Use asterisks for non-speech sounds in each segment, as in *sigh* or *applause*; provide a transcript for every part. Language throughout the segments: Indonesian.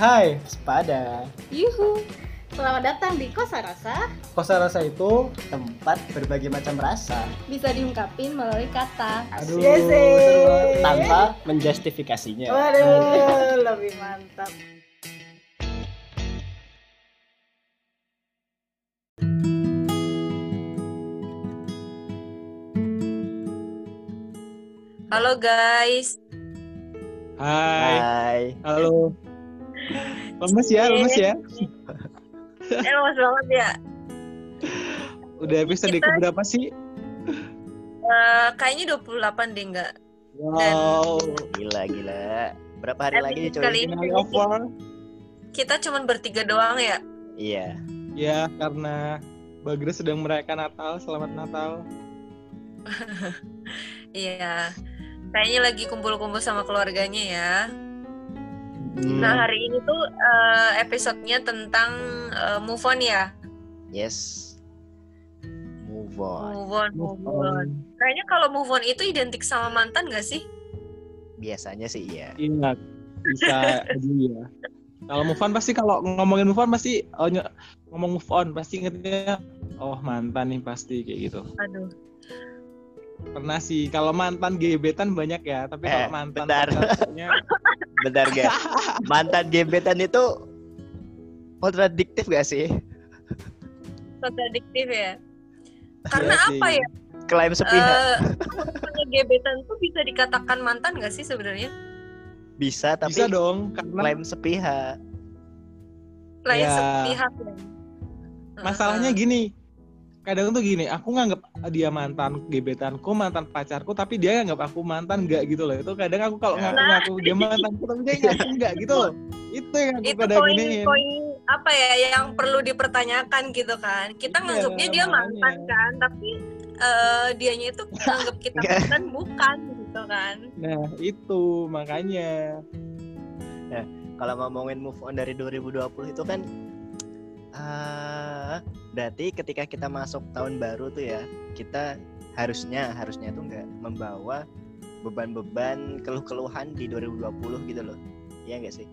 Hai, sepada. Yuhu. Selamat datang di Kosa Rasa. Kosa rasa itu tempat berbagai macam rasa Bisa diungkapin melalui kata. aduh Yes, tanpa menjustifikasinya. Waduh, lebih mantap. Halo guys. Hai. Hai. Halo. Lemes ya, lemes ya. Eh lemas banget ya. Udah episode Kita- keberapa sih? Eh, kayaknya 28 deh enggak. Wow. Gila gila. Berapa hari lagi kali coy? ini over. kita cuman bertiga doang ya. Iya. Ya, karena Bagra sedang merayakan Natal. Selamat Natal. *laughs* Iya. Kayaknya lagi kumpul-kumpul sama keluarganya ya. Hmm. Nah hari ini tuh eh, episodenya tentang eh, move on ya. Yes. Move on. Move on, move on. Kayaknya kalau move on itu identik sama mantan gak sih? Biasanya sih iya. Iya, bisa aja ya. Kalau move on pasti kalau ngomongin move on pasti oh, ngomong move on pasti ingetnya oh mantan nih pasti kayak gitu. Aduh. Pernah sih kalau mantan gebetan banyak ya, tapi Eh, kalau mantan bentar. pacarnya *laughs* Bentar guys. Mantan gebetan itu kontradiktif gak sih? Kontradiktif ya. Karena Iya sih. apa ya? Klaim sepihak. Eh, punya gebetan tuh bisa dikatakan mantan gak sih sebenarnya? bisa tapi bisa dong karena klaim sepihak. Lain Ya. sepihak ya. masalahnya Heeh. gini. Kadang tuh gini, aku nganggap dia mantan gebetanku, mantan pacarku, tapi dia nganggap aku mantan enggak gitu loh. Itu kadang aku kalau Nah. ngaku-ngaku dia mantanku, tapi dia ngaku enggak gitu loh. Itu yang aku itu kadang poin giniin. poin apa ya yang perlu dipertanyakan gitu kan kita Iya, nganggapnya dia mantan kan tapi eh, dianya itu nganggap kita Nggak. *laughs* mantan bukan gitu kan Nah, itu makanya. Kalau ngomongin move on dari 2020 itu kan ah berarti ketika kita masuk tahun baru tuh ya, kita harusnya harusnya tuh nggak membawa beban-beban keluh-keluhan di 2020 gitu loh. Iya nggak sih?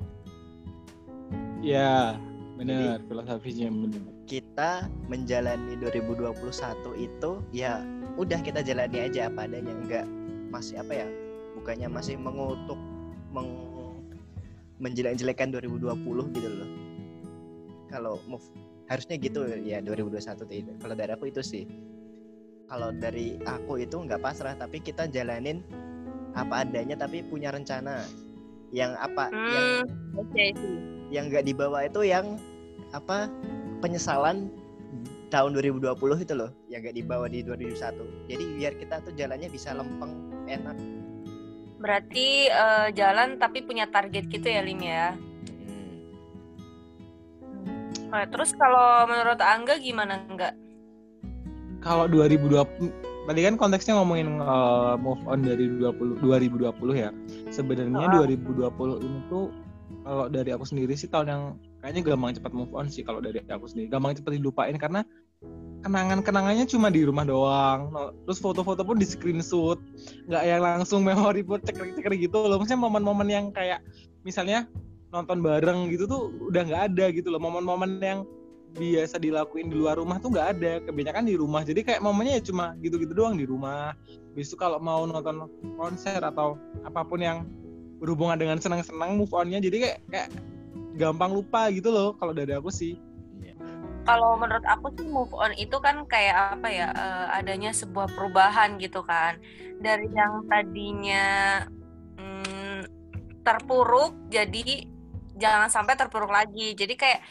Ya, benar filosofinya benar. kita menjalani 2021 itu ya udah kita jalani aja apa adanya nggak masih apa ya bukannya masih mengutuk meng, menjelek-jelekan 2020 gitu loh kalau move harusnya gitu ya 2021 tuh itu. kalau dari aku itu sih. Kalau dari aku itu nggak pasrah tapi kita jalanin apa adanya tapi punya rencana. Yang apa yang hmm oke sih. yang nggak dibawa itu yang apa penyesalan tahun 2020 itu loh yang nggak dibawa di 2021 jadi biar kita tuh jalannya bisa lempeng enak. Berarti eh, jalan tapi punya target gitu ya Lim ya. Oke, terus kalau menurut Angga gimana enggak Kalau 2020 tadi kan konteksnya ngomongin uh, move on dari 20 2020 ya. Sebenarnya Ah. 2020 ini tuh kalau dari aku sendiri sih tahun yang kayaknya gampang cepat move on sih kalau dari aku sendiri. Gampang cepat dilupain karena kenangan-kenangannya cuma di rumah doang. Terus foto-foto pun di screenshot, nggak yang langsung *laughs* memori buat ceker-ceker gitu loh. Maksudnya momen-momen yang kayak misalnya nonton bareng gitu tuh udah nggak ada gitu loh. Momen-momen yang biasa dilakuin di luar rumah tuh nggak ada. Kebanyakan di rumah. Jadi kayak momennya ya cuma gitu-gitu doang di rumah. Besok kalau mau nonton konser atau apa pun yang berhubungan dengan senang-senang move on-nya jadi kayak kayak gampang lupa gitu loh kalau dari aku sih. kalau menurut aku sih move on itu kan kayak apa ya eh, adanya sebuah perubahan gitu kan dari yang tadinya mm, terpuruk jadi jangan sampai terpuruk lagi. Jadi kayak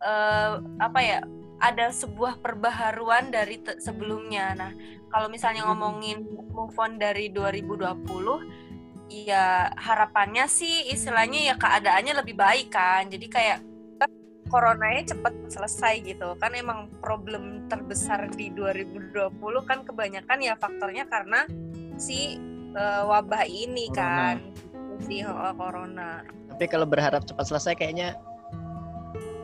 eh, apa ya ada sebuah perbaharuan dari sebelumnya. Nah kalau misalnya ngomongin move on dari 2020 ya harapannya sih istilahnya ya keadaannya lebih baik kan. Jadi kayak coronanya cepet selesai gitu. Kan emang problem terbesar di 2020 kan kebanyakan ya faktornya karena si eh, wabah ini Corona. kan si oh, corona. Tapi kalau berharap cepat selesai kayaknya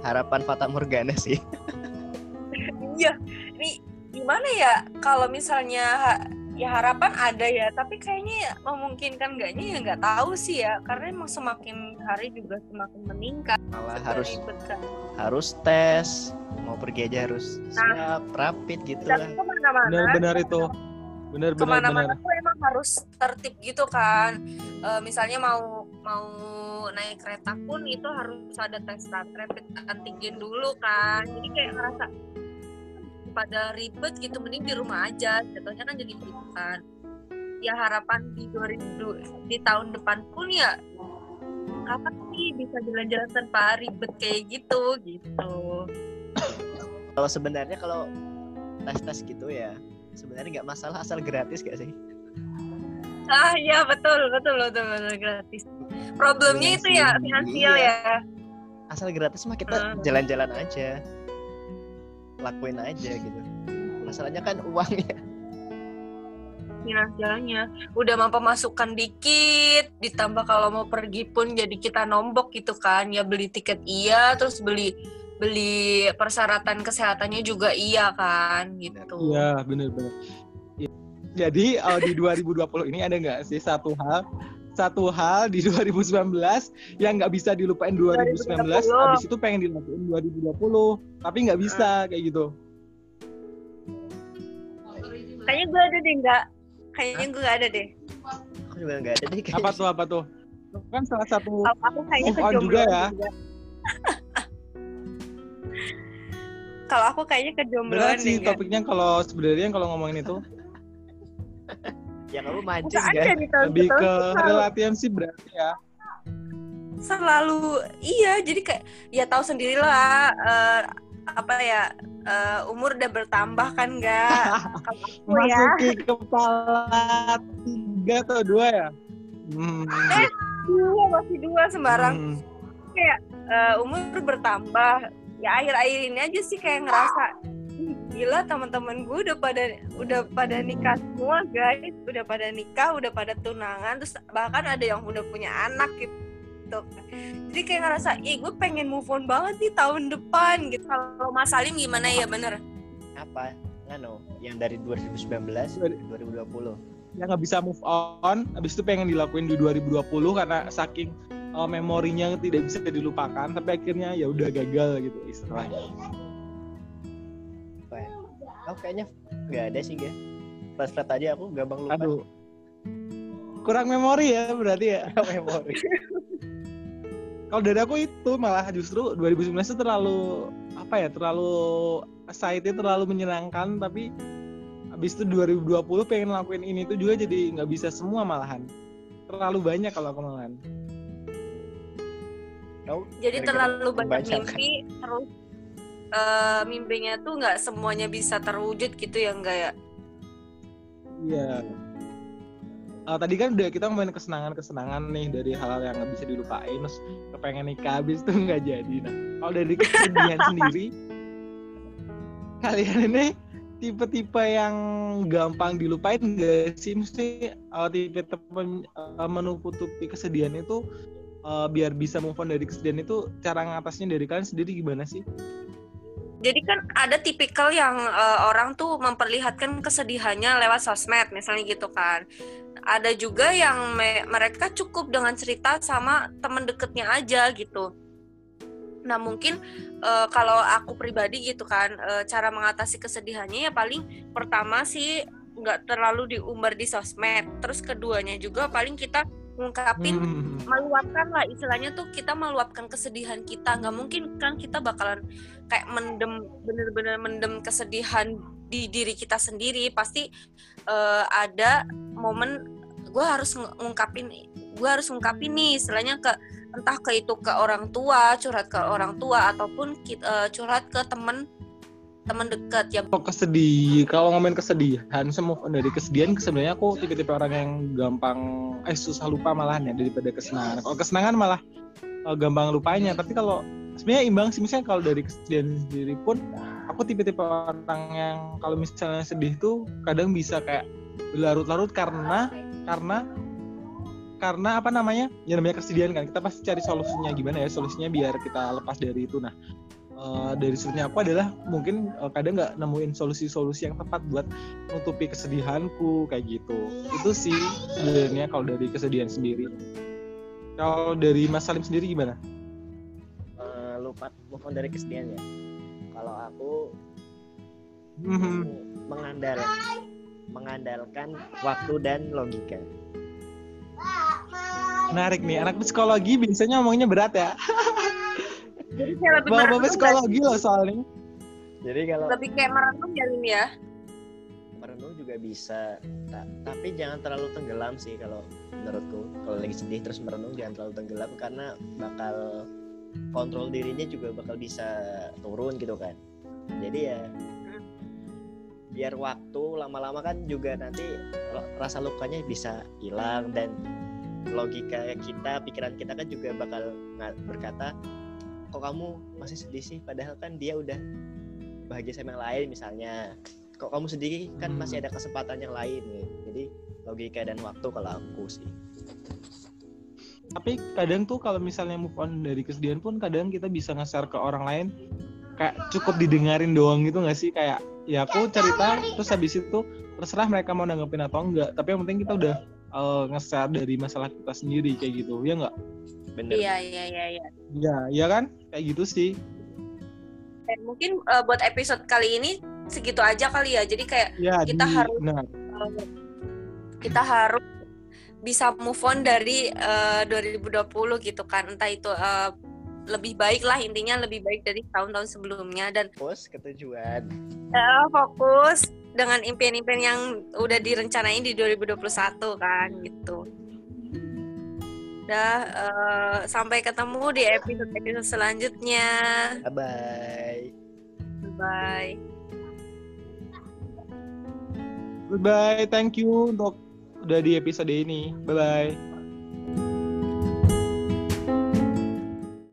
harapan Fata Morgana sih. *laughs* Iya ini gimana ya kalau misalnya ha- ya harapan ada ya tapi kayaknya ya memungkinkan enggaknya ya nggak tahu sih ya karena emang semakin hari juga semakin meningkat. Malah harus ribet kan. harus tes mau pergi aja harus Nah. siap rapid gitu lah. benar-benar itu. benar-benar benar ke mana-mana tuh emang harus tertib gitu kan. Eh, misalnya mau mau naik kereta pun itu harus ada tes rapid antigen dulu kan. Jadi kayak ngerasa pada ribet gitu mending di rumah aja. Jatuhnya kan jadi gitu kan. Ya harapan di 2000 di tahun depan pun ya kapan sih bisa jalan-jalan tanpa ribet kayak gitu gitu. Kalau sebenarnya kalau tes tes gitu ya sebenarnya nggak masalah asal gratis gak sih? Ah ya betul betul betul, betul gratis. Problemnya itu ya finansial Iya. ya. Asal gratis mah kita Hmm. jalan-jalan aja. Lakuin aja gitu. Masalahnya kan uang ya. Finansialnya udah mau pemasukan dikit ditambah kalau mau pergi pun jadi kita nombok gitu kan. Ya beli tiket iya terus beli beli persyaratan kesehatannya juga iya kan gitu Iya, benar-benar. Iya. Jadi eh, di 2020 ini ada nggak sih satu hal satu hal di 2019 yang nggak bisa dilupain 2019, 2020. habis itu pengen dilakuin 2020, tapi nggak bisa kayak gitu. kayaknya gue ada deh nggak kayaknya gue ada deh aku juga nggak ada deh kayaknya. Apa tuh apa tuh? Kan salah satu aku kayaknya Move on juga ya. juga. *laughs* kalau aku kayaknya kejombloan berat sih topiknya kalau sebenarnya kalau ngomongin itu ya kamu mancing kan lebih ke relatian sih berarti ya. selalu iya jadi kayak ya tahu sendirilah eh, apa ya eh, umur udah bertambah kan enggak *laughs* aku ya Masuki kepala tiga atau dua ya? Hmm. dua masih dua sembarang Hmm. eh, umur bertambah ya akhir-akhir ini aja sih kayak ngerasa "Ih, gila teman-teman gue udah pada udah pada nikah semua guys. Udah pada nikah udah pada tunangan terus bahkan ada yang udah punya anak gitu. Jadi kayak ngerasa ih gue pengen move on banget nih tahun depan gitu. Kalau Mas Salim gimana? Ya bener. Apa? Ngano yang dari 2019 Dari- 2020 yang nggak bisa move on. Habis itu pengen dilakuin di 2020 karena saking uh, memorinya tidak bisa dilupakan tapi akhirnya ya udah gagal gitu istilahnya. Ya oh kayaknya nggak ada sih gak. Flat flat aja aku gampang lupa. Aduh. Kurang memori ya berarti ya? Memori. *laughs* Kalau dari aku itu malah justru 2019 itu terlalu apa ya terlalu excited terlalu menyenangkan tapi habis itu 2020 pengen lakuin ini tuh juga jadi nggak bisa semua malahan. Terlalu banyak kalau aku malahan Jadi terlalu banyak mimpi terus eh, mimpinya tuh nggak semuanya bisa terwujud gitu ya enggak ya Iya. Eh, tadi kan udah kita ngomongin kesenangan-kesenangan nih dari hal-hal yang nggak bisa dilupain, terus kepengen nikah habis itu nggak jadi. Nah, kalau dari kesedihan *laughs* sendiri, kalian ini tipe-tipe yang gampang dilupain gak sih? Mesti eh, tipe-tipe eh, menutupi kesedihan itu eh, biar bisa move on dari kesedihan itu cara ngatasnya dari kalian sendiri gimana sih? Jadi kan ada tipikal yang eh, orang tuh memperlihatkan kesedihannya lewat sosmed, misalnya gitu kan. Ada juga yang me- mereka cukup dengan cerita sama temen deketnya aja gitu. Nah mungkin eh, kalau aku pribadi gitu kan, eh, cara mengatasi kesedihannya ya paling pertama sih nggak terlalu diumbar di sosmed. Terus keduanya juga paling kita ngungkapin Hmm. meluapkan lah istilahnya tuh kita meluapkan kesedihan kita nggak mungkin kan kita bakalan kayak mendem bener-bener mendem kesedihan di diri kita sendiri pasti eh, ada momen gue harus ng- ngungkapin gue harus ngungkapin nih istilahnya ke entah ke itu ke orang tua curhat ke orang tua ataupun ki- eh, curhat ke temen temen dekat ya Kalau kesedih, kalau ngomongin kesedihan, semua dari kesedihan sebenarnya aku tipe-tipe orang yang gampang eh susah lupa malahan ya daripada kesenangan. Kalau kesenangan malah eh, gampang lupanya. Tapi kalau sebenarnya imbang sih misalnya kalau dari kesedihan sendiri pun aku tipe-tipe orang yang kalau misalnya sedih tuh kadang bisa kayak berlarut-larut karena karena karena apa namanya ya namanya kesedihan kan kita pasti cari solusinya gimana ya solusinya biar kita lepas dari itu nah eh, dari sudutnya aku adalah mungkin eh, kadang nggak nemuin solusi-solusi yang tepat buat nutupi kesedihanku kayak gitu itu sih sebenarnya kalau dari kesedihan sendiri kalau dari Mas Salim sendiri gimana? Eh, lupa move on dari kesedihan ya kalau aku Mhm. mengandal mengandalkan waktu dan logika Menarik nih, anak psikologi biasanya ngomongnya berat ya. *laughs* Jadi kayak lebih Bapak-bapak merenung psikologi loh soalnya. jadi kalau lebih kayak merenung ya Lim ya? Merenung juga bisa. Ta- tapi jangan terlalu tenggelam sih kalau menurutku. Kalau lagi sedih terus merenung jangan terlalu tenggelam karena bakal kontrol dirinya juga bakal bisa turun gitu kan. Jadi ya biar waktu lama-lama kan juga nanti rasa lukanya bisa hilang dan logika kita pikiran kita kan juga bakal berkata kok kamu masih sedih sih? Padahal kan dia udah bahagia sama yang lain misalnya. Kok kamu sedih kan masih ada kesempatan yang lain nih. Jadi logika dan waktu kalau aku sih. Tapi kadang tuh kalau misalnya move on dari kesedihan pun kadang kita bisa nge-share ke orang lain. Kayak cukup didengarin doang gitu gak sih? Kayak ya aku cerita terus habis itu terserah mereka mau nanggepin atau enggak. Tapi yang penting kita udah eh, nge-share dari masalah kita sendiri kayak gitu. Ya enggak bener iya iya iya iya. Ya ya kan? Kayak gitu sih. Dan mungkin eh, buat episode kali ini segitu aja kali ya. Jadi kayak ya Kita di- harus- nah, eh, kita harus bisa move on dari eh, 2020 gitu kan. Entah itu eh, lebih baik lah intinya lebih baik dari tahun-tahun sebelumnya. Dan fokus ke tujuan eh, fokus dengan impian-impian yang udah direncanain di 2021 kan gitu. Udah eh, sampai ketemu di episode-episode selanjutnya. bye bye Bye. goodbye thank you untuk udah di episode ini. Bye bye